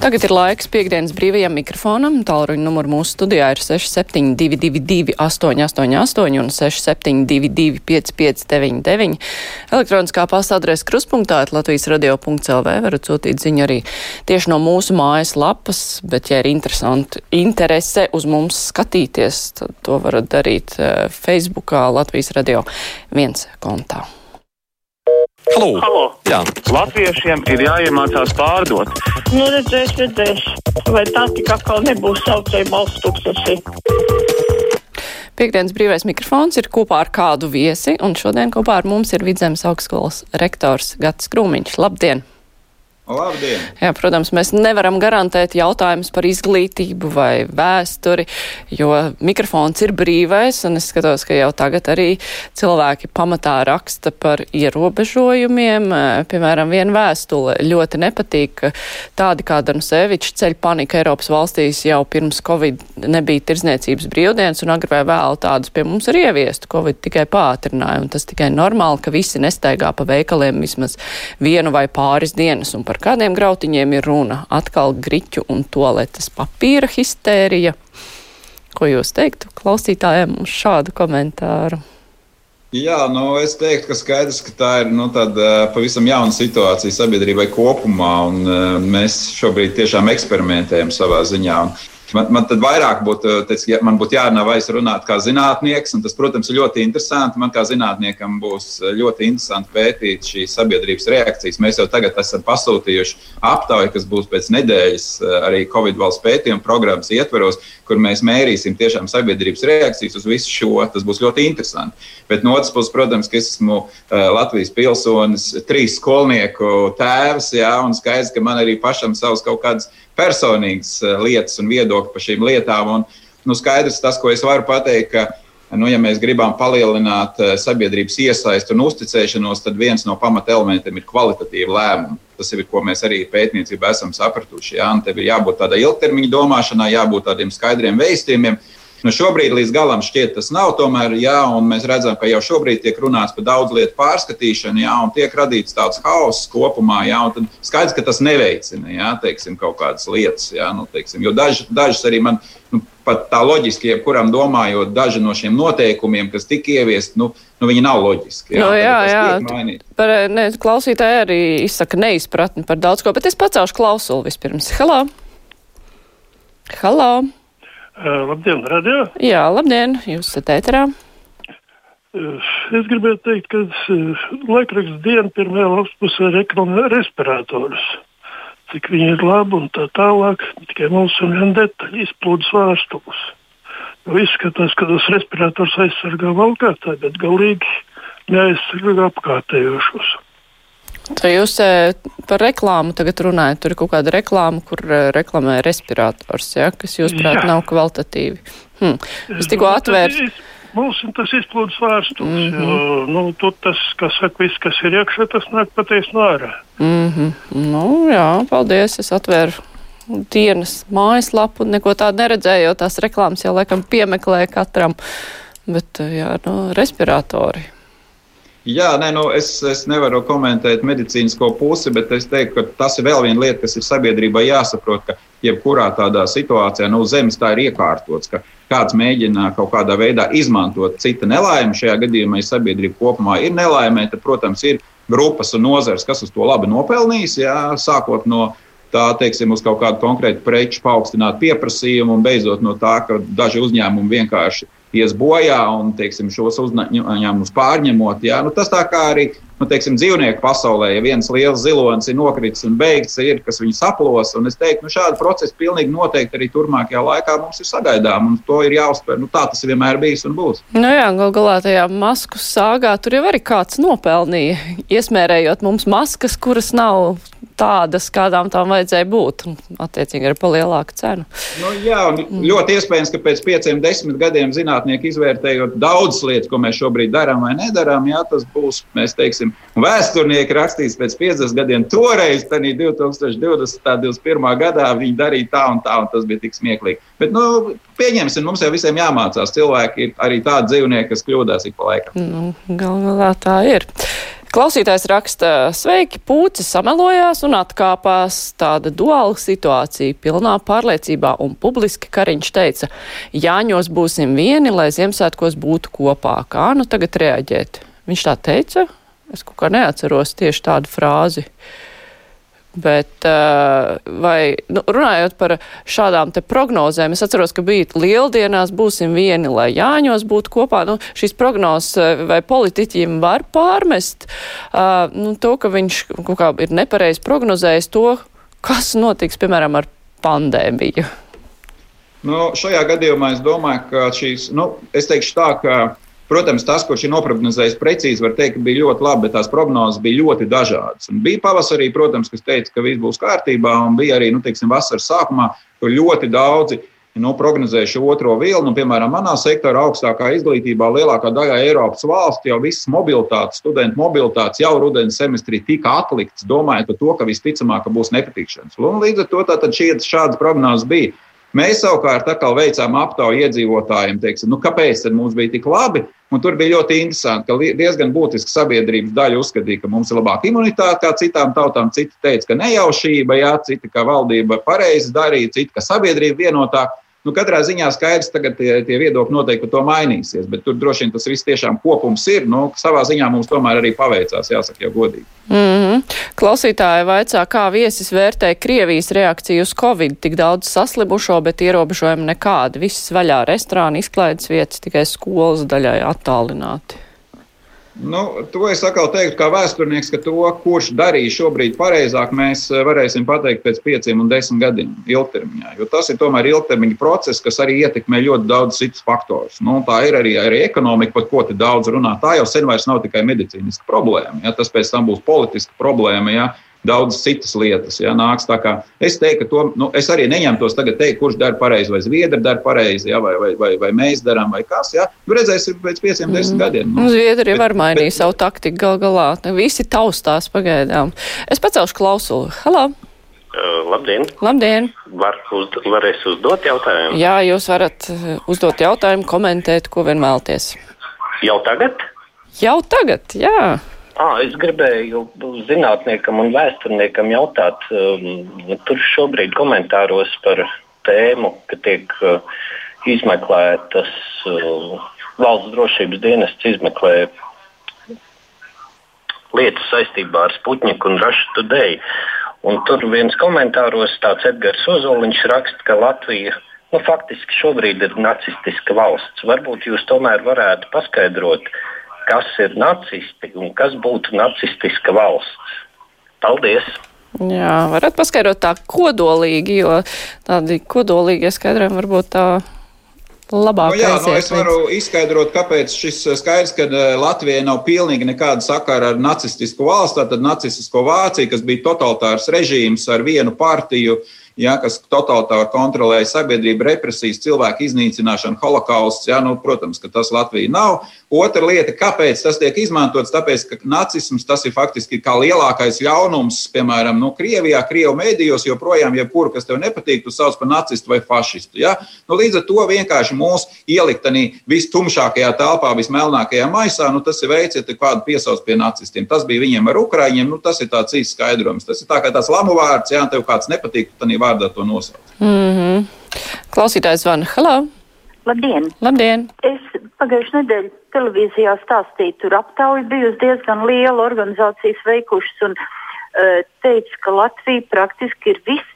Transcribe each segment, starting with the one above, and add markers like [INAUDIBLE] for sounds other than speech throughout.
Tagad ir laiks piekdienas brīvajam mikrofonam. Tālruņa numuru mūsu studijā ir 6722, 888 un 672, 559, elektroniskā pastādrēs kruspunktā Latvijas radio.clv. varat sūtīt ziņu arī tieši no mūsu mājas lapas, bet, ja ir interesanti interese uz mums skatīties, tad to varat darīt eh, Facebookā Latvijas radio viens kontā. Halo. Halo. Jā. Latviešiem ir jāiemācās pārdot. Nu, redzēs, redzēs. Vai tā tik atkal nebūs saucēja balsts tūkstoši? Piektdienas brīvais mikrofons ir kopā ar kādu viesi, un šodien kopā ar mums ir Vidzemes augstskolas rektors Gats Krūmiņš. Labdien! Labdien! Jā, protams, mēs nevaram garantēt jautājumus par izglītību vai vēsturi, jo mikrofons ir brīvais, un es skatos, ka jau tagad arī cilvēki pamatā raksta par ierobežojumiem. Piemēram, viena vēstule ļoti nepatīk, tādi kā Danusevičs ceļ panika Eiropas valstīs jau pirms Covid nebija tirzniecības brīvdienas, un agri vai vēl tādas pie mums ir ieviestu. Covid tikai pātrināja, un tas tikai normāli, ka visi nestaigā pa veikaliem vismaz vienu vai pāris dienas, un par kādiem grautiņiem ir runa? Atkal griķu un toaletes papīra histērija. Ko jūs teiktu klausītājiem uz šādu komentāru? Jā, nu, es teiktu, ka skaidrs, ka tā ir nu, tāda pavisam jauna situācija sabiedrībai kopumā, un mēs šobrīd tiešām eksperimentējam savā ziņā. Un Man, man tad vairāk būtu, teic, ja man būtu jārunā, vai es runātu kā zinātnieks, un tas, protams, ir ļoti interesanti. Man kā zinātniekam būs ļoti interesanti pētīt šīs sabiedrības reakcijas. Mēs jau tagad esam pasūtījuši aptauju, kas būs pēc nedēļas arī Covid valsts pētījuma programmas ietveros, kur mēs mērīsim tiešām sabiedrības reakcijas uz visu šo. Tas būs ļoti interesanti. Bet no otras puses, protams, ka es esmu Latvijas pilsonis, trīs skolnieku tēvs, jā, un skaidrs, ka man arī pašam savs kaut kāds personīgas lietas un viedokļi par šīm lietām. Un, nu, skaidrs tas, ko es varu pateikt, ka, nu, ja mēs gribam palielināt sabiedrības iesaistu un uzticēšanos, tad viens no pamata elementiem ir kvalitatīva lēmuma. Tas ir, ko mēs arī pētniecībā esam sapratuši. Jā, tev ir jābūt tādai ilgtermiņa domāšanai, jābūt tādiem skaidriem veistījumiem. Nu, šobrīd līdz galam šķiet, tas nav. Tomēr, jā, mēs redzam, ka jau šobrīd tiek runāts par daudz lietu pārskatīšanu, jā, un tiek radīts tāds hauss kopumā. Jā, skaidrs, ka tas neveicina jā, teiksim, kaut kādas lietas. Jā, nu, teiksim, jo daži, dažas arī man. Nu, Pat tā loģiski, jebkuram domājot, daži no šiem noteikumiem, kas tika ieviesti, nu, nu, viņi nav loģiski. Jā, no, jā, jā. Par, ne, klausītāji arī izsaka neizpratni par daudz ko, bet es pacelšu klausuli vispirms. Halo! Halo! Uh, labdien, radio! Jā, labdien, jūs esat ēterā. Uh, es gribētu teikt, ka uh, laikraksts diena pirmajā lapspusē reklamē respiratorus. Cik viņi ir labi un tā tālāk, tikai mums ir viena detaļa - izplūdes vārstumus. Jo izskatās, ka tas respirators aizsargā valkātāju, bet galīgi neaizsargā apkārtējošos. Tā jūs par reklāmu tagad runājat. Tur ir kaut kāda reklāma, kur reklamē respirators, ja, kas, jūsuprāt, nav kvalitatīvi. Hm. Es tikko atvēru. Mums tas izplūdes vārstums, mm -hmm. jo nu, tur tas, kas saka, viss, kas ir iekšā, tas nāk pateicis no ārā. Mm -hmm. Nu, jā, paldies, es atvēru dienas mājaslapu neko tādu neredzēju, jo tās reklāmas jau laikam piemeklē katram. Bet, jā, nu, respiratori. Jā, nē, nu, es, es nevaru komentēt medicīnisko pusi, bet es teiktu, ka tas ir vēl viena lieta, kas ir sabiedrībai jāsaprot, ka jebkurā tādā situācijā no nu, zemes tā ir iekārtots, ka kāds mēģina kaut kādā veidā izmantot cita nelaime. Šajā gadījumā, ja sabiedrība kopumā ir nelaimē, tad, protams, ir grupas un nozars, kas uz to labi nopelnīs, jā, sākot no tā, teiksim, uz kaut kādu konkrētu preču paaugstināt pieprasījumu un beidzot no tā, ka daži uzņēmumi vienkārši ies bojā un teiksim, šos uzņēmumus pārņemot. Jā. Nu, tas tā kā arī nu, teiksim, dzīvnieku pasaulē, ja viens liels zilonis ir nokritis un beigts, ir, kas viņu saplos. Es teiktu, nu, šādi procesi pilnīgi noteikti arī turpmākajā laikā mums ir sagaidām. To ir jāuztver. Nu, tā tas vienmēr bijis un būs. Nu jā, gal galā tajā masku sāgā tur jau arī kāds nopelnīja, iesmērējot mums maskas, kuras nav tādas, kādām tām vajadzēja būt, un attiecīgi ar palielāku cenu. Nu, jā, un ļoti iespējams, ka pēc pieciem, desmit gadiem zinātnieki izvērtējot daudzas lietas, ko mēs šobrīd darām vai nedarām, jā, tas būs, mēs teiksim, vēsturnieki rakstīs pēc 50 gadiem. Toreiz, tādā 2020. 21. gadā, viņi darīja tā un tā, un tas bija tik smieklīgi. Bet, nu, pieņemsim, mums jau visiem jāmācās. Cilvēki ir arī tādi dzīvnieki, kas kļūdās ik pa laikam. Nu, Galu galā tā ir. Klausītājs raksta, sveiki, pūci samelojās un atkāpās. Tāda duāla situācija, pilnā pārliecībā un publiski Kariņš teica, Jāņos būsim vieni, lai Ziemassvētkos būtu kopā. Kā nu tagad reaģēt? Viņš tā teica? Es kaut kā neatceros tieši tādu frāzi. Bet, uh, vai, nu, runājot par šādām prognozēm, es atceros, ka bija lieldienās būsim vieni, lai Jāņos būtu kopā. Nu, šīs prognozes uh, vai politiķiem var pārmest uh, nu, to, ka viņš kaut kā ir nepareizi prognozējis to, kas notiks, piemēram, ar pandēmiju. Nu, šajā gadījumā es domāju, ka šīs, nu, es teikšu tā, ka Protams, tas, kurš ir noprognozējis precīzi, var teikt, bija ļoti labi, bet tās prognozes bija ļoti dažādas. Un bija pavasarī, protams, kas teica, ka viss būs kārtībā, un bija arī, nu, teiksim, vasaras sākumā, kur ļoti daudzi nu, prognozējuši otro vilnu. Nu, piemēram, manā sektorā, augstākā izglītībā, lielākā daļā Eiropas valstu jau visas mobilitātes, studentu mobilitātes jau rudenī semestrī tika atliktas, domājot par to, ka visticamāk būs nepatikšanas. Un līdz ar to tātad šādas prognozes bija. Mēs savukārt veicām aptauju iedzīvotājiem, teiksim, nu, kāpēc mums bija tik labi. Un tur bija ļoti interesanti, ka diezgan būtiska sabiedrības daļa uzskatīja, ka mums ir labāka imunitāte kā citām tautām. Citi teica, ka nejaušība, jā, citi, ka valdība pareizi darīja, citi, ka sabiedrība vienotāka. Nu, katrā ziņā skaidrs, ka tie, tie viedokļi noteikti to mainīsies, bet tur droši vien tas viss tiešām kopums ir. Nu, savā ziņā mums tomēr arī paveicās, jāsaka, jau godīgi. Mm -hmm. Klausītāji vaicā, kā viesis vērtē Krievijas reakciju uz Covid. Tik daudz saslimušo, bet ierobežojumi nekādi. Viss vaļā restorāni, izklaides vietas, tikai skolas daļai attālināti. Nu, to es atkal teiktu, kā vēsturnieks, ka to, kurš darīja šobrīd pareizāk, mēs eh, varēsim pateikt pēc pieciem un desmit gadiem ilgtermiņā. Jo tas ir tomēr ilgtermiņa process, kas arī ietekmē ļoti daudz citus faktorus. Nu, tā ir arī, arī ekonomika, par ko te daudz runā. Tā jau sen vairs nav tikai medicīniska problēma. Ja? Tas pēc tam būs politiska problēma. Ja? Daudzas citas lietas. Ja, nāks, es teiktu, ka to, nu, es arī neņemtos tagad teikt, kurš dara pareizi, vai Zviedri dara pareizi, ja, vai, vai, vai, vai mēs darām, vai kas. Ja. Nu, redzēsim pēc pieciem, desmit mm. gadiem. Nu. Zviedri var mainīt savu taktiku gal galā. Visi taustās pagaidām. Es pacelšu klausuli. Halo! Uh, labdien! Labdien. Var uz, varēs uzdot jautājumu? Jā, jūs varat uh, uzdot jautājumu, komentēt, ko vien vēlties. Jau tagad? Jau tagad, jā. À, es gribēju zinātniekam un vēsturniekam jautāt, um, tur šobrīd komentāros par tēmu, ka tiek uh, izmeklētas uh, valsts drošības dienests izmeklē lietas saistībā ar Sputniku un Russia Today. Un tur viens komentāros tāds Edgars Ozoliņš raksta, ka Latvija nu, faktiski šobrīd ir nacistiska valsts. Varbūt jūs tomēr varētu paskaidrot, uh, kas ir nacisti un kas būtu nacistiska valsts. Paldies! Jā, varat paskaidrot tā kodolīgi, jo tādi kodolīgie skaidrojumi varbūt tā labāk. Nu, jā, nu, es varu izskaidrot, kāpēc šis skaidrs, ka eh, Latvijai nav pilnīgi nekāda sakara ar nacistisku valsts, tātad nacistisko Vāciju, kas bija totalitārs režīms ar vienu partiju, uh, ja, kas totalitāri kontrolēja sabiedrību, represijas, cilvēku iznīcināšanu, holokausts. Ja, nu, protams, ka tas Latvija nav. Otra lieta, kāpēc tas tiek izmantots, tāpēc, ka nacisms tas ir faktiski kā lielākais ļaunums, piemēram, nu, Krievijā, Krievu mēdījos, joprojām, jebkuru, kas tev nepatīk, tu sauc par nacistu vai fašistu. Ja? Nu, līdz ar to vienkārši mūs ielikt tādā vistumšākajā telpā, vismelnākajā maisā, nu, tas ir veids, ja kādu piesauc pie nacistiem. Tas bija viņiem ar Ukraiņiem, nu, tas ir tāds īsts skaidrojums. Tas ir tā kā tāds lamu vārds, ja tev kāds nepatīk, tad vārdā to nosaukt. Mm -hmm. Klausītājs zvana. Halo! Labdien! Labdien! Es pagājušajā nedēļā televīzijā stāstīju, tur aptauja bijusi diezgan liela organizācijas veikušas un uh, teica, ka Latvija praktiski ir viss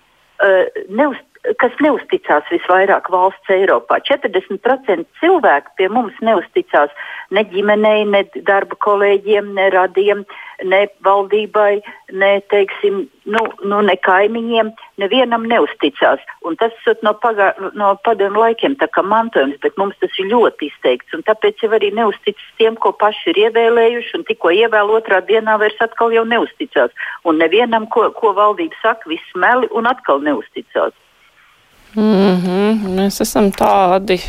uh, neuz, kas neusticās visvairāk valsts Eiropā. 40% cilvēku pie mums neusticās ne ģimenei, ne darba kolēģiem, ne radiem, ne valdībai, ne, teiksim, nu, nu, ne kaimiņiem. Nevienam neusticās. Un tas ir no, pagā, no padomu laikiem mantojums, bet mums tas ir ļoti izteikts. Tāpēc jau arī neusticas tiem, ko paši ir ievēlējuši, un tikko ievēl otrā dienā vairs atkal neusticās. Un nevienam, ko, ko valdība saka, viss meli un atkal neusticās. Mm -hmm. Mēs esam tādi.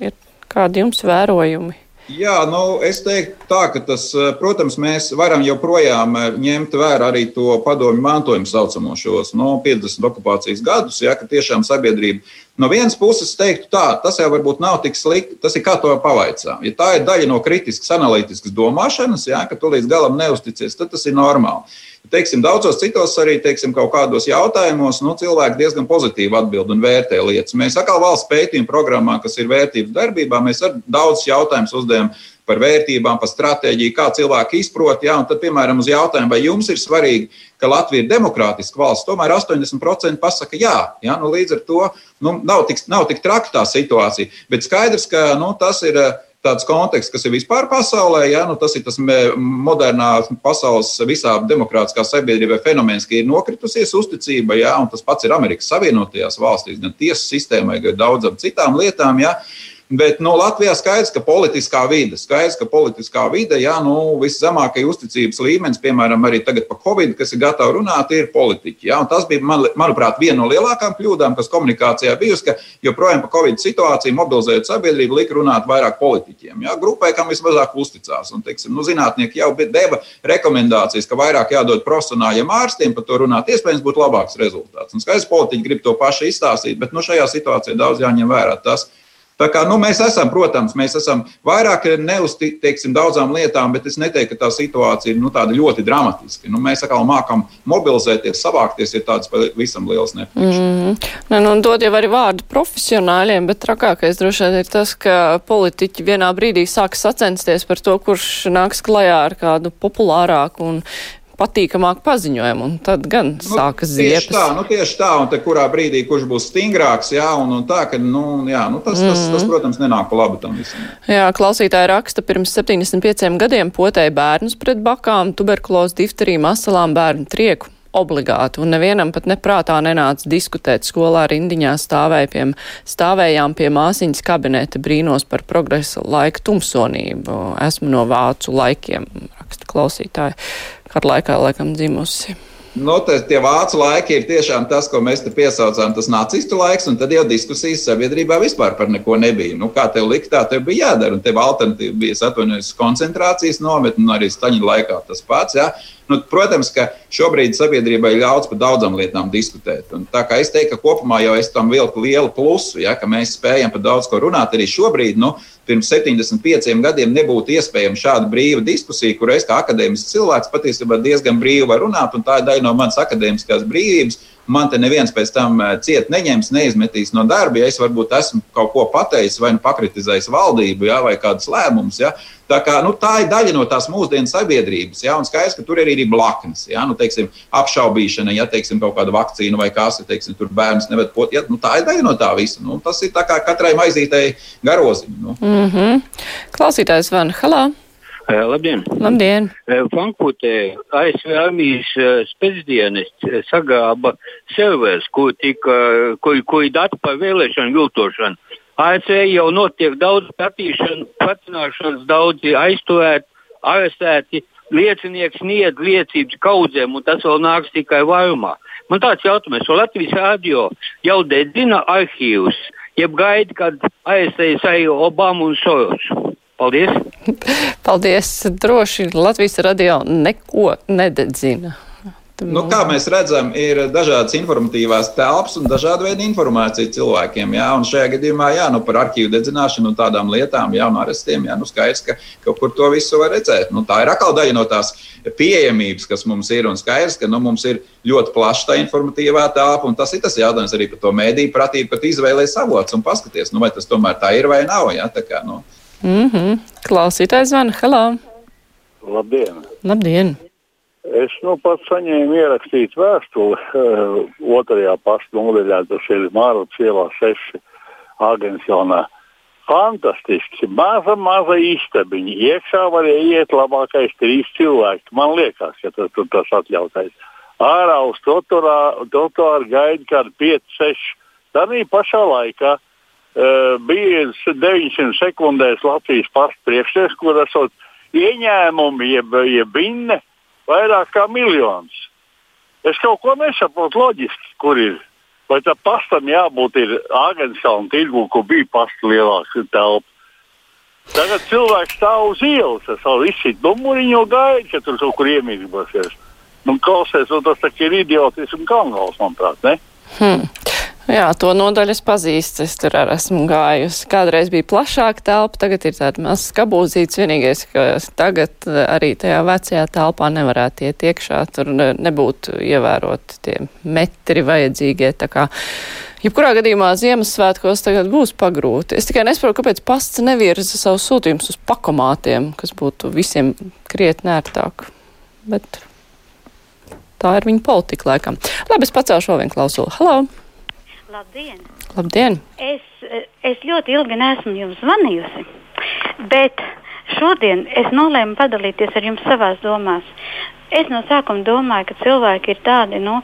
Ir kādi jums vērojumi? Jā, nu, es teiktu, tā, ka tas, eh, protams, mēs varam joprojām eh, ņemt vērā arī to padomju mantojumu, saucamo šos no 50 okupācijas gadus, ja ka tiešām sabiedrība no vienas puses teiktu, tā, tas jau varbūt nav tik slikti, tas ir kā to pavaicā. Ja tā ir daļa no kritiskas, analītiskas domāšanas, ja, ka tu līdz galam neusticies, tad tas ir normāli. Teiksim, daudzos citos arī teiksim, kaut kādos jautājumos nu, cilvēki diezgan pozitīvi atbild un vērtē lietas. Mēs atkal valsts pētījuma programmā, kas ir vērtības darbībā, mēs ar daudz jautājumus uzdevām par vērtībām, par stratēģiju, kā cilvēki izprot. Ja, tad, piemēram, uz jautājumu, vai jums ir svarīgi, ka Latvija ir demokrātiska valsts, tomēr 80% pasaka jā. ja nu, līdz ar to nu, nav, tik, nav tik traka tā situācija. Bet skaidrs, ka nu, tas ir tāds konteksts, kas ir vispār pasaulē. Ja? Nu, tas ir tas modernā pasaules visā demokrātiskā sabiedrībā fenomens, ka ir nokritusies uzticība, ja? un tas pats ir Amerikas Savienotajās valstīs, gan tiesu sistēmai, gan daudzām citām lietām. Ja? Bet nu, Latvijā skaidrs, ka politiskā vide, skaidrs, ka politiskā vide, jā, nu, viszemākais uzticības līmenis, piemēram, arī tagad par Covid, kas ir gatavi runāt, ir politiķi. Jā, tas bija, man, manuprāt, viena no lielākām kļūdām, kas komunikācijā bijusi, ka joprojām par Covid situāciju mobilizējot sabiedrību, lika runāt vairāk politiķiem. Jā, grupai, kam vismazāk uzticās. Un, teiksim, nu, zinātnieki jau deva rekomendācijas, ka vairāk jādod profesionāļiem ārstiem, par to runāt, iespējams, būtu labāks rezultāts. Un skaidrs, politiķi grib to pašu izstāstīt, bet nu, šajā situācijā daudz jāņem vērā tas, Tā kā, nu, mēs esam, protams, mēs esam vairāk neuzticami daudzām lietām, bet es neteiktu, ka tā situācija ir nu, ļoti dramatiska. Nu, mēs atkal mākam mobilizēties, savākties, ir tāds pavisam liels nepieciešams. Mm. Nu, dod jau arī vārdu profesionāļiem, bet trakākais droši vien ir tas, ka politiķi vienā brīdī sāk sacensties par to, kurš nāks klajā ar kādu populārāku un patīkamāku paziņojumu, un tad gan nu, sākas ziepes. Tieši tā, nu tieši tā, un te kurā brīdī kurš būs stingrāks, jā, un, un tā, ka, nu, jā, nu tas, mm. tas, tas, mhm. protams, nenāk pa labu tam visam. Jā, klausītāji raksta, pirms 75 gadiem potēja bērnus pret bakām, tuberkulozi, difteriju, masalām, bērnu trieku obligāti, un nevienam pat neprātā nenāca diskutēt skolā rindiņā stāvēja stāvējām pie māsiņas kabineta brīnos par progresa laika tumsonību. Esmu no vācu laikiem, raksta klausītāji kādu laikā laikam dzimusi. Nu, tas, tie vācu laiki ir tiešām tas, ko mēs te piesaucām, tas nacistu laiks, un tad jau diskusijas sabiedrībā vispār par neko nebija. Nu, kā tev likt, tā tev bija jādara, un tev alternatīva bija atvainojas koncentrācijas nometne, un arī Staņa laikā tas pats. Ja? Nu, protams, ka šobrīd sabiedrībai ļauts par daudzām lietām diskutēt. Un tā kā es teiktu, ka kopumā jau es tam vilku lielu plusu, ja, ka mēs spējam par daudz ko runāt. Arī šobrīd, nu, pirms 75 gadiem, nebūtu iespējama šāda brīva diskusija, kur es kā akadēmisks cilvēks patiesībā diezgan brīvi varu runāt, un tā ir daļa no manas akadēmiskās brīvības man te neviens pēc tam eh, ciet neņems, neizmetīs no darba, ja es varbūt esmu kaut ko pateicis vai nu pakritizējis valdību ja, vai kādus lēmumus. Ja. Tā, kā, nu, tā ir daļa no tās mūsdienu sabiedrības. Ja, un skaidrs, ka tur ir arī blaknes. Ja, nu, teiksim, apšaubīšana, ja teiksim, kaut kāda vakcīna vai kas, ja teiksim, tur bērns neved pot. Ja, nu, tā ir daļa no tā visa. Nu, tas ir kā katrai maizītei garoziņai. Nu. Mm -hmm. Klausītājs Van Halā. Labdien! Labdien. Frankfurtē ASV armijas spēcdienas sagāba servers, kur tika, kur, kur ir dati par vēlēšanu viltošanu. ASV jau notiek daudz skatīšanu, pacināšanas, daudzi aizturēti, arestēti, liecinieki sniedz liecības kaudzēm, un tas vēl nāks tikai vairumā. Man tāds jautājums, vai Latvijas radio jau dedzina arhīvus, jeb gaida, kad aizsēs arī Obama un Soros? Paldies! [LAUGHS] Paldies! Droši Latvijas radio neko nededzina. Nu, kā mēs redzam, ir dažādas informatīvās telpas un dažāda veida informācija cilvēkiem. Jā, un šajā gadījumā jā, nu, par arhīvu dedzināšanu un tādām lietām, jā, un arestiem, jā, nu, skaidrs, ka kaut kur to visu var redzēt. Nu, tā ir atkal daļa no tās pieejamības, kas mums ir. Un skaidrs, ka nu, mums ir ļoti plaša tā informatīvā telpa, un tas ir tas jautājums arī par to mēdīju pratību, kad izvēlēties avots un paskaties, nu, vai tas tomēr tā ir vai nav. Jā, tā kā, nu. Mm -hmm. Klausītājs zvana. Hello! Labdien! Labdien! Es nu pats saņēmu ierakstītu vēstuli uh, otrajā pasta nodaļā, tas ir Mārcis ielā 6 Agensjonā. Fantastiski, maza, maza istabiņa. Iekšā varēja iet labākais trīs cilvēki. Man liekas, ja tas, tas atļautais. Ārā uz trotuāru gaida kādi 5, 6. Tad pašā laikā uh, bija 900 sekundēs Latvijas pasta priekšnieks, kur esot ieņēmumi, jeb, jeb vinne vairāk kā miljons. Es kaut ko nesaprotu loģiski, kur ir. Vai tam pastam jābūt Āgānskalna tirgu, kur bija pasta lielāka telpa. Tagad cilvēks stāv uz ielas ar savu izsītu numuriņu, gaida, ka tur kaut kur iemīļosies. Nu, klausies, tas ir idiotisks un kalngals, manuprāt. Ne? Hmm. Jā, to nodaļu es pazīstu. Es tur arī esmu gājusi. Kādreiz bija plašāka telpa, tagad ir tāda maza skabūzīta. Vienīgais, ka tagad eh, arī tajā vecajā telpā nevarētu iet iekšā. Tur nebūtu ievērot tie metri vajadzīgie. Jebkurā gadījumā Ziemassvētkos tagad būs pagrūti. Es tikai nesaprotu, kāpēc pasts nevirza savus sūtījumus uz pakomātiem, kas būtu visiem krietni ērtāk. Bet tā ir viņa politika laikam. Labi, es pacelšu vēl vienu klausulu. Halo! Labdien! Labdien! Es, es ļoti ilgi neesmu jums zvanījusi, bet šodien es nolēmu padalīties ar jums savās domās. Es no sākuma domāju, ka cilvēki ir tādi, nu,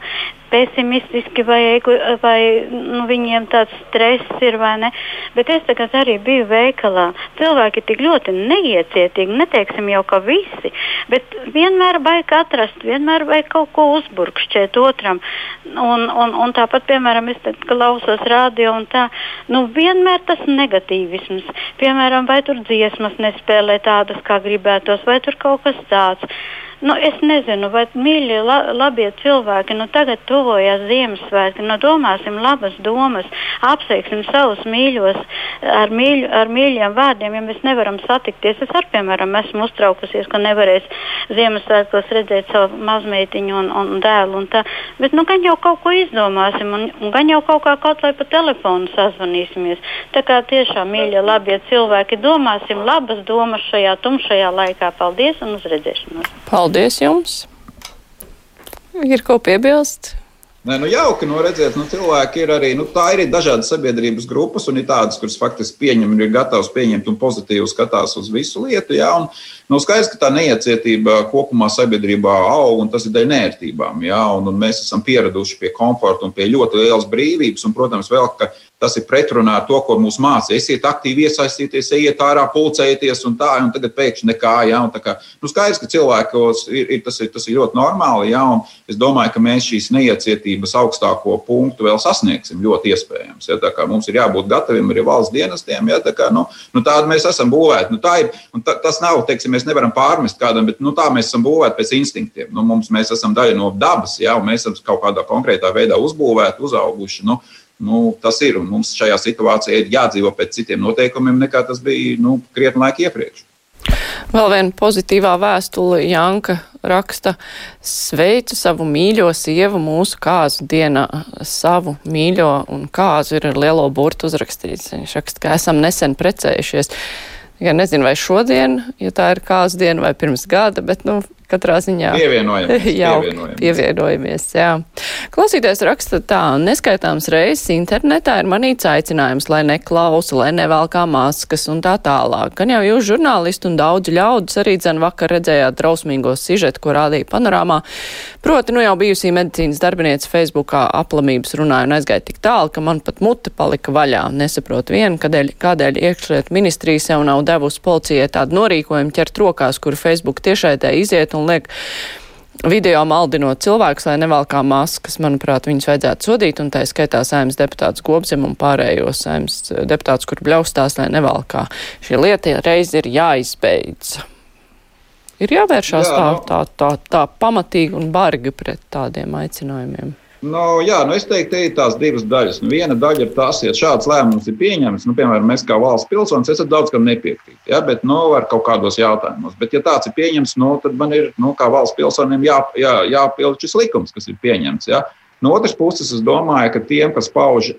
pesimistiski vai, vai nu, viņiem tāds stress ir vai ne. Bet es tagad arī biju veikalā. Cilvēki tik ļoti neiecietīgi, neteiksim jau ka visi, bet vienmēr vajag atrast, vienmēr vajag kaut ko uzburkšķēt otram. Un, un, un tāpat, piemēram, es klausos radio un tā, nu vienmēr tas negatīvisms. Piemēram, vai tur dziesmas nespēlē tādas, kā gribētos, vai tur kaut kas tāds. Nu, es nezinu, vai mīļie, la, labie cilvēki, nu tagad tuvojas Ziemassvētki, nu domāsim labas domas, apsveiksim savus mīļos ar, mīļu, ar mīļiem vārdiem, ja mēs nevaram satikties. Es arī, piemēram, esmu uztraukusies, ka nevarēs Ziemassvētkos redzēt savu mazmeitiņu un, un dēlu un tā, bet nu gan jau kaut ko izdomāsim un, un gan jau kaut kā kaut vai pa telefonu sazvanīsimies. Tā kā tiešām mīļie, labie cilvēki, domāsim labas domas šajā tumšajā laikā. Paldies un uz redzēšanos! Paldies. Paldies jums! Ir ko piebilst? Nē, nu jauki, nu redziet, nu cilvēki ir arī, nu tā ir dažādas sabiedrības grupas un ir tādas, kuras faktiski pieņem un ir gatavas pieņemt un pozitīvi skatās uz visu lietu, jā, un nu skaidrs, ka tā neiecietība kopumā sabiedrībā aug un tas ir dēļ nērtībām, jā, un, un mēs esam pieraduši pie komforta un pie ļoti lielas brīvības un, protams, vēl, ka Tas ir pretrunā ar to, ko mums mācīja. Esiet aktīvi iesaistīties, ejiet ārā, pulcējieties un tā, un tagad pēkšņi nekā. Ja, kā, nu skaidrs, ka cilvēkos ir, ir, tas, ir, tas ir ļoti normāli. Ja, es domāju, ka mēs šīs neiecietības augstāko punktu vēl sasniegsim ļoti iespējams. Ja, mums ir jābūt gataviem arī valsts dienestiem. Ja, tā kā, nu, nu, tāda mēs esam būvēti. Nu, ir, tā, tas nav, teiksim, mēs nevaram pārmest kādam, bet nu, tā mēs esam būvēti pēc instinktiem. Nu, mums, mēs esam daļa no dabas, ja, un mēs esam kaut kādā konkrētā veidā uzbūvēti, uzauguši. Nu, Nu, tas ir un mums šajā situācijā ir jādzīvo pēc citiem noteikumiem, nekā tas bija nu, krietni laika iepriekš. Vēl viena pozitīvā vēstule Janka raksta: Sveicu savu mīļo sievu mūsu kāzu dienā. Savu mīļo un kāzu ir ar lielo burtu uzrakstīts. Viņš raksta, ka esam nesen precējušies. Ja nezinu, vai šodien, ja tā ir kāzu diena vai pirms gada, bet, nu, katrā ziņā. Pievienojamies. [LAUGHS] jā, pievienojamies. pievienojamies jā. Klausītājs raksta tā, neskaitāms reizes internetā ir manīts aicinājums, lai neklausa, lai nevelkā maskas un tā tālāk. Gan jau jūs žurnālisti un daudzi ļaudis arī dzen vakar redzējāt drausmīgo sižetu, ko rādīja panorāmā. Proti, nu jau bijusī medicīnas darbiniece Facebookā aplamības runāja un aizgāja tik tālu, ka man pat mute palika vaļā. Nesaprotu vienu, kādēļ, kādēļ iekšliet ministrijas jau nav devusi policijai tādu norīkojumu ķert rokās, kur Facebook tiešaitē iziet un liek video maldinot cilvēkus, lai nevalkā maskas. Manuprāt, viņus vajadzētu sodīt, un tā skaitā saimnes deputāts Gobzem un pārējos saimnes deputāts, kur bļaustās, lai nevalkā. Šī lieta reiz ir jāizbeidz. Ir jāvēršās Jā, tā, no... tā, tā, tā pamatīgi un bargi pret tādiem aicinājumiem. Nu, jā, nu es teiktu, ka ir tās divas daļas. Nu, viena daļa ir tas, ja šāds lēmums ir pieņemts, nu, piemēram, mēs kā valsts pilsonis, es daudz kam nepiekrītu, ja, bet nu, ar kaut kādos jautājumos. Bet, ja tāds ir pieņemts, nu, tad man ir nu, kā valsts pilsonim jā, jā, jāpild šis likums, kas ir pieņemts. Ja. No otras puses, es domāju, ka tiem, kas pauž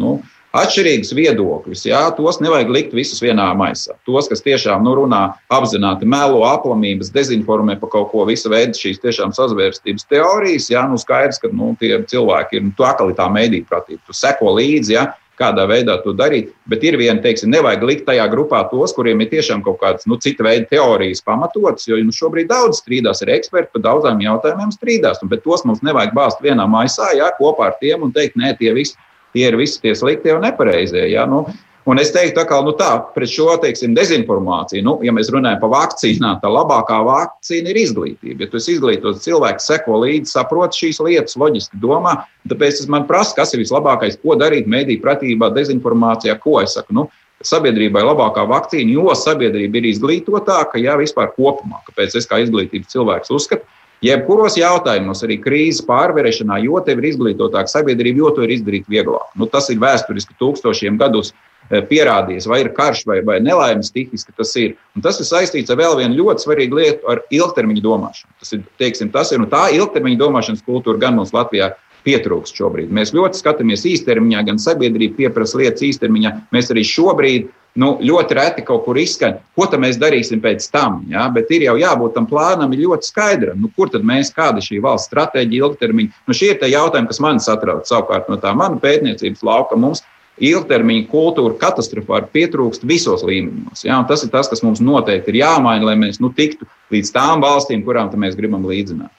nu, atšķirīgus viedokļus. Jā, tos nevajag likt visus vienā maisā. Tos, kas tiešām nu, runā apzināti, melo, aplamības, dezinformē par kaut ko, visu veidu šīs tiešām sazvērstības teorijas, jā, nu skaidrs, ka nu, tie cilvēki ir nu, tā kā tā mēdīja pratība. Tu seko līdzi, jā, kādā veidā to darīt. Bet ir viena, teiksim, nevajag likt tajā grupā tos, kuriem ir tiešām kaut kādas nu, cita veida teorijas pamatotas, jo nu, šobrīd daudz strīdās, ir eksperti par daudzām jautājumiem strīdās. Un, bet tos mums nevajag bāzt vienā maisā, jā, kopā ar tiem un teikt, nē, tie visi tie ir visi tie sliktie un nepareizie. Ja? Nu, Un es teiktu, ka nu tā, pret šo teiksim, dezinformāciju, nu, ja mēs runājam par vakcīnām, tā labākā vakcīna ir izglītība. Ja tu esi izglītots cilvēks, seko līdzi, saprot šīs lietas, loģiski domā, tāpēc es man prasu, kas ir vislabākais, ko darīt mediju pratībā, dezinformācijā, ko es saku. Nu, Sabiedrībai labākā vakcīna, jo sabiedrība ir izglītotāka, ja vispār kopumā. Kāpēc es kā izglītības cilvēks uzskatu, Jebkuros jautājumos, arī krīzes pārvarēšanā, jo tev ir izglītotāka sabiedrība, jo to ir izdarīt vieglāk. Nu, tas ir vēsturiski tūkstošiem gadus eh, pierādījies, vai ir karš vai, vai nelaimes tipiski tas ir. Un tas ir saistīts ar vēl vienu ļoti svarīgu lietu, ar ilgtermiņa domāšanu. Tas ir, teiksim, tas ir tā ilgtermiņa domāšanas kultūra gan mums Latvijā. Pietrūkst šobrīd. Mēs ļoti skatāmies īstermiņā, gan sabiedrība pieprasa lietas īstermiņā. Mēs arī šobrīd nu, ļoti reti kaut kur izskan, ko mēs darīsim pēc tam. Ja? Bet ir jau jābūt tam plānam ļoti skaidram, nu, kur tad mēs, kāda ir šī valsts stratēģija ilgtermiņa. Nu, šie ir tie jautājumi, kas man satrauc savukārt no tā mana pētniecības lauka. Mums ilgtermiņa kultūra katastrofāli pietrūkst visos līmeņos. Ja? Tas ir tas, kas mums noteikti ir jāmaina, lai mēs nu, tiktu līdz tām valstīm, kurām mēs gribam līdzināt.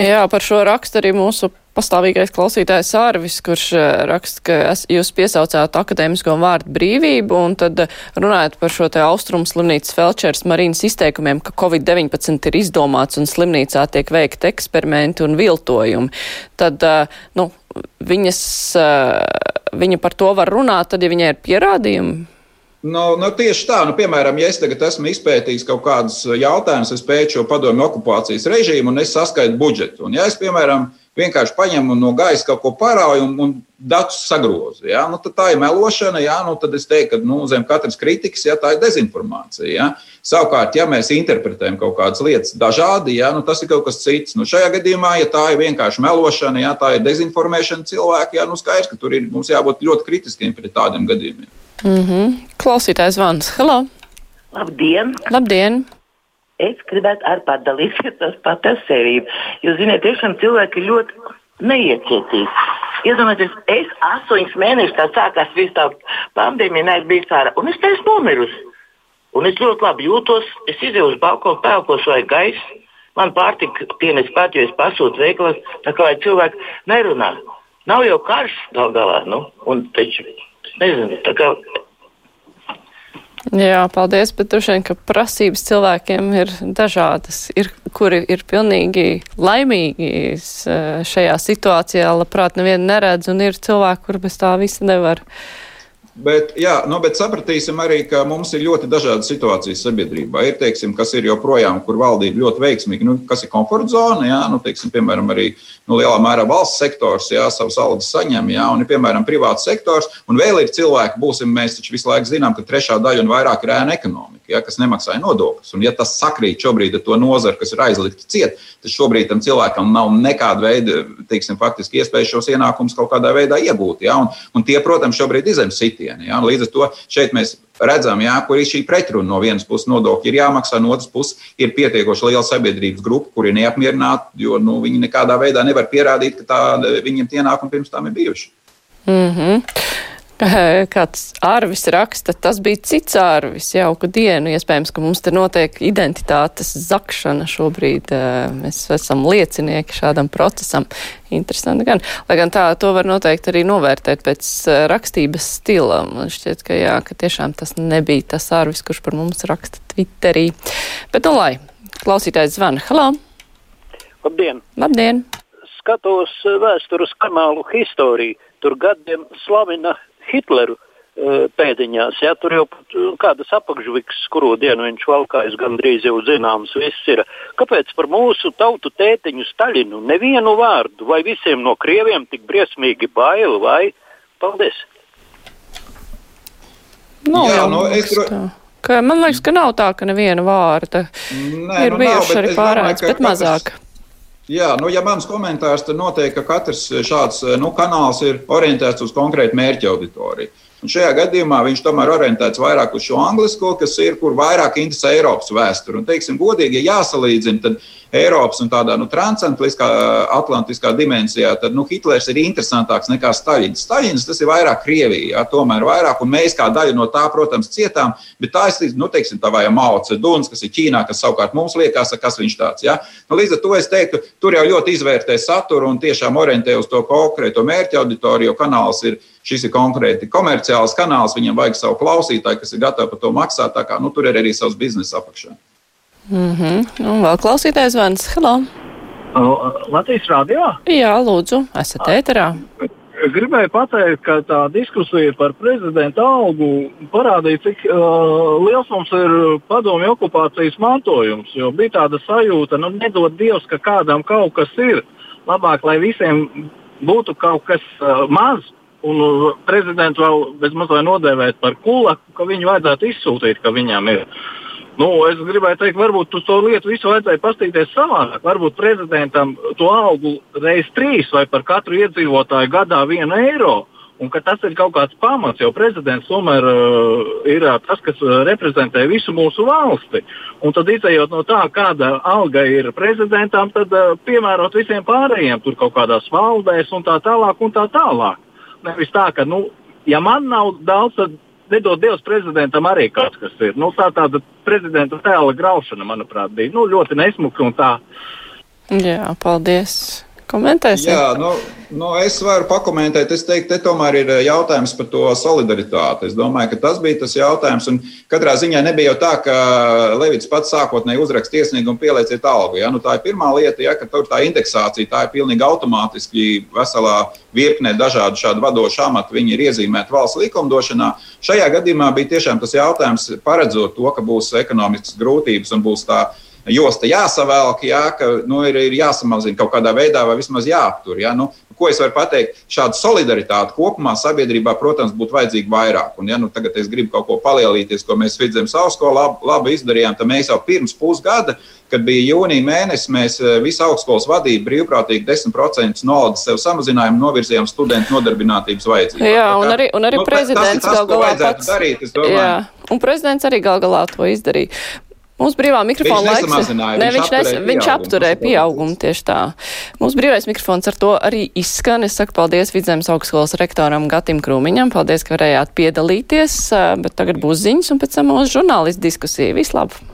Jā, par šo rakstu arī mūsu pastāvīgais klausītājs Ārvis, kurš eh, raksta, ka es, jūs piesaucāt akadēmisko vārdu brīvību, un tad eh, runājot par šo te austrumu slimnīcas Felčers Marīnas izteikumiem, ka Covid-19 ir izdomāts un slimnīcā tiek veikti eksperimenti un viltojumi, tad, eh, nu, viņas, viņa par to var runāt, tad, ja viņai ir pierādījumi. Nu, nu, tieši tā, nu, piemēram, ja es tagad esmu izpētījis kaut kādus jautājumus, es pētīju šo padomju okupācijas režīmu un es saskaitu budžetu. Un, ja es, piemēram, vienkārši paņemu no gaisa kaut ko parauju un, un datus sagrozu, ja? nu, tad tā ir melošana. Ja? Nu, tad es teiktu, ka nu, zem katras kritikas ja, tā ir dezinformācija. Ja? Savukārt, ja mēs interpretējam kaut kādas lietas dažādi, ja, nu, tas ir kaut kas cits. Nu, šajā gadījumā, ja tā ir vienkārši melošana, ja tā ir dezinformēšana cilvēki, ja, nu, skaidrs, ka tur ir mums jābūt ļoti kritiskiem pret tādiem gadījumiem. Mm -hmm. Klausītājs Vans, hello! Labdien! Labdien! Es gribētu arī padalīties ar sevi. Jūs zināt, tiešām cilvēki ļoti neiecietīgi. Iedomājieties, es astoņus mēnešus, kad sākās viss tā pandēmija, neesmu bijis ārā, un es teicu, nomirusi. Un es ļoti labi jūtos, es izdevu uz balkonu, pelkos vai gaisu. Man pārtika pienes pat, jo es pasūtu veikalos, tā kā lai cilvēki nerunā. Nav jau karš gal galā, nu, un taču nezinu, tā kā. Jā, paldies, bet droši vien, ka prasības cilvēkiem ir dažādas. Ir, kuri ir pilnīgi laimīgi šajā situācijā, labprāt nevienu neredz, un ir cilvēki, kur bez tā visa nevar. Bet, jā, nu, bet sapratīsim arī, ka mums ir ļoti dažādas situācijas sabiedrībā. Ir, teiksim, kas ir joprojām, kur valdība ļoti veiksmīgi, nu, kas ir komforta zona, jā, nu, teiksim, piemēram, arī nu, lielā mērā valsts sektors, jā, savas algas saņem, jā, un piemēram, privāts sektors, un vēl ir cilvēki, būsim, mēs taču visu laiku zinām, ka trešā daļa un vairāk ir ēna ekonomika, jā, kas nemaksāja nodokļus. Un, ja tas sakrīt šobrīd ar to nozaru, kas ir aizlikta ciet, tad šobrīd tam cilvēkam nav nekāda veida, teiksim, faktiski iespēja šos ienākumus kaut kādā veidā iegūt, jā, un, un tie, protams, šobrīd izem sit sitieni. Ja? Līdz ar to šeit mēs redzam, ja, kur ir šī pretruna. No vienas puses nodokļi ir jāmaksā, no otras puses ir pietiekoši liela sabiedrības grupa, kur ir neapmierināti, jo nu, viņi nekādā veidā nevar pierādīt, ka tā, viņiem tie ienākumi pirms tam ir bijuši. Mm -hmm. [LAUGHS] Kāds ārvis raksta, tas bija cits ārvis, jauka dienu. Iespējams, ka mums te notiek identitātes zakšana šobrīd. Mēs esam liecinieki šādam procesam. Interesanti gan. Lai gan tā, to var noteikti arī novērtēt pēc rakstības stila. Man šķiet, ka jā, ka tiešām tas nebija tas ārvis, kurš par mums raksta Twitterī. Bet, nu, lai klausītājs zvana. Halo! Labdien! Labdien! Skatos vēstures kanālu Historiju. Tur gadiem slavina Hitleru uh, pēdiņās. Ja, tur jau kādas apakšviks, kuru dienu viņš valkājas, gandrīz jau zināms, viss ir. Kāpēc par mūsu tautu tētiņu Staļinu nevienu vārdu, vai visiem no krieviem tik briesmīgi bail, vai paldies? No, Jā, nu, es... Ka, man liekas, ka nav tā, ka neviena vārda Nē, ir nu, bijuši nav, arī pārāds, bet mazāk. Katrs Jā, nu, ja mans komentārs, tad noteikti, ka katrs šāds nu, kanāls ir orientēts uz konkrētu mērķa auditoriju. Un šajā gadījumā viņš tomēr orientēts vairāk uz šo anglisko, kas ir, kur vairāk interesē Eiropas vēsturi. Un, teiksim, godīgi, ja jāsalīdzina, tad Eiropas un tādā nu, transatlantiskā atlantiskā dimensijā, tad nu, Hitlers ir interesantāks nekā Staļins. Staļins tas ir vairāk Krievija, jā, tomēr vairāk, un mēs kā daļa no tā, protams, cietām, bet tā ir, nu, teiksim, tā vai Mao Ceduns, kas ir Ķīnā, kas savukārt mums liekas, kas viņš tāds. Jā. Nu, līdz ar to es teiktu, tur jau ļoti izvērtē saturu un tiešām orientē uz to konkrēto mērķa auditoriju, jo kanāls ir šis ir konkrēti komerciāls kanāls, viņam vajag savu klausītāju, kas ir gatavi par to maksāt. Kā nu, tur ir arī savs biznesa apakšā. Mm -hmm. Un vēl klausītājs zvans. Hello! Latvijas radio? Jā, lūdzu, esat ēterā. Gribēju pateikt, ka tā diskusija par prezidenta algu parādīja, cik uh, liels mums ir padomju okupācijas mantojums. Jo bija tāda sajūta, nu, nedod Dievs, ka kādam kaut kas ir. Labāk, lai visiem būtu kaut kas uh, mazs, un prezidentu vēl bezmaz vai nodēvēt par kulaku, ka viņu vajadzētu izsūtīt, ka viņam ir. Nu, es gribēju teikt, varbūt uz to lietu visu vajadzēja paskatīties savādāk. Varbūt prezidentam to algu reiz trīs vai par katru iedzīvotāju gadā vienu eiro. Un ka tas ir kaut kāds pamats, jo prezidents tomēr uh, ir uh, tas, kas uh, reprezentē visu mūsu valsti. Un tad, izējot no tā, kāda alga ir prezidentam, tad uh, piemērot visiem pārējiem, tur kaut kādās valdēs un tā tālāk. Un tā tālāk. Nevis tā, ka, nu, ja man nav daudz, tad nedod Dievs prezidentam arī kaut kas ir. Nu, tā tāda prezidenta tēla graušana, manuprāt, bija nu, ļoti nesmuka un tā. Jā, paldies. Komentēsim? Jā, nu, nu es varu pakomentēt. Es teiktu, te tomēr ir eh, jautājums par to solidaritāti. Es domāju, ka tas bija tas jautājums. Un katrā ziņā nebija jau tā, ka Levits pats sākotnēji uzraksta iesniegumu un pielieciet algu. Ja? Nu, tā ir pirmā lieta, ja, ka tur tā indeksācija tā ir pilnīgi automātiski veselā virknē dažādu šādu vadošu amatu. Viņi ir iezīmēti valsts likumdošanā. Šajā gadījumā bija tiešām tas jautājums, paredzot to, ka būs ekonomiskas grūtības un būs tā josta jāsavelk, jā, ka nu, ir, ir jāsamazina kaut kādā veidā, vai vismaz jāaptur. Jā. Nu, ko es varu pateikt? Šāda solidaritāte kopumā sabiedrībā, protams, būtu vajadzīga vairāk. Un, ja nu, tagad es gribu kaut ko palielīties, ko mēs Vidzemes augstskola labi, labi izdarījām, tad mēs jau pirms pusgada, kad bija jūnija mēnesis, mēs eh, visu augstskolas vadību brīvprātīgi 10% no algas sev samazinājām, novirzījām studentu nodarbinātības vajadzībām. Jā, un arī, un arī nu, prezidents gal galā pats. Darīt, un prezidents arī gal galā to izdarīja. Mūsu brīvā mikrofona viņš laiks. Ne, viņš, viņš, nes, viņš apturēja pieaugumu tieši tā. Mūsu brīvais mikrofons ar to arī izskan. Es saku paldies Vidzemes augstskolas rektoram Gatim Krūmiņam. Paldies, ka varējāt piedalīties, bet tagad būs ziņas un pēc tam mūsu žurnālistu diskusija. Vislabāk!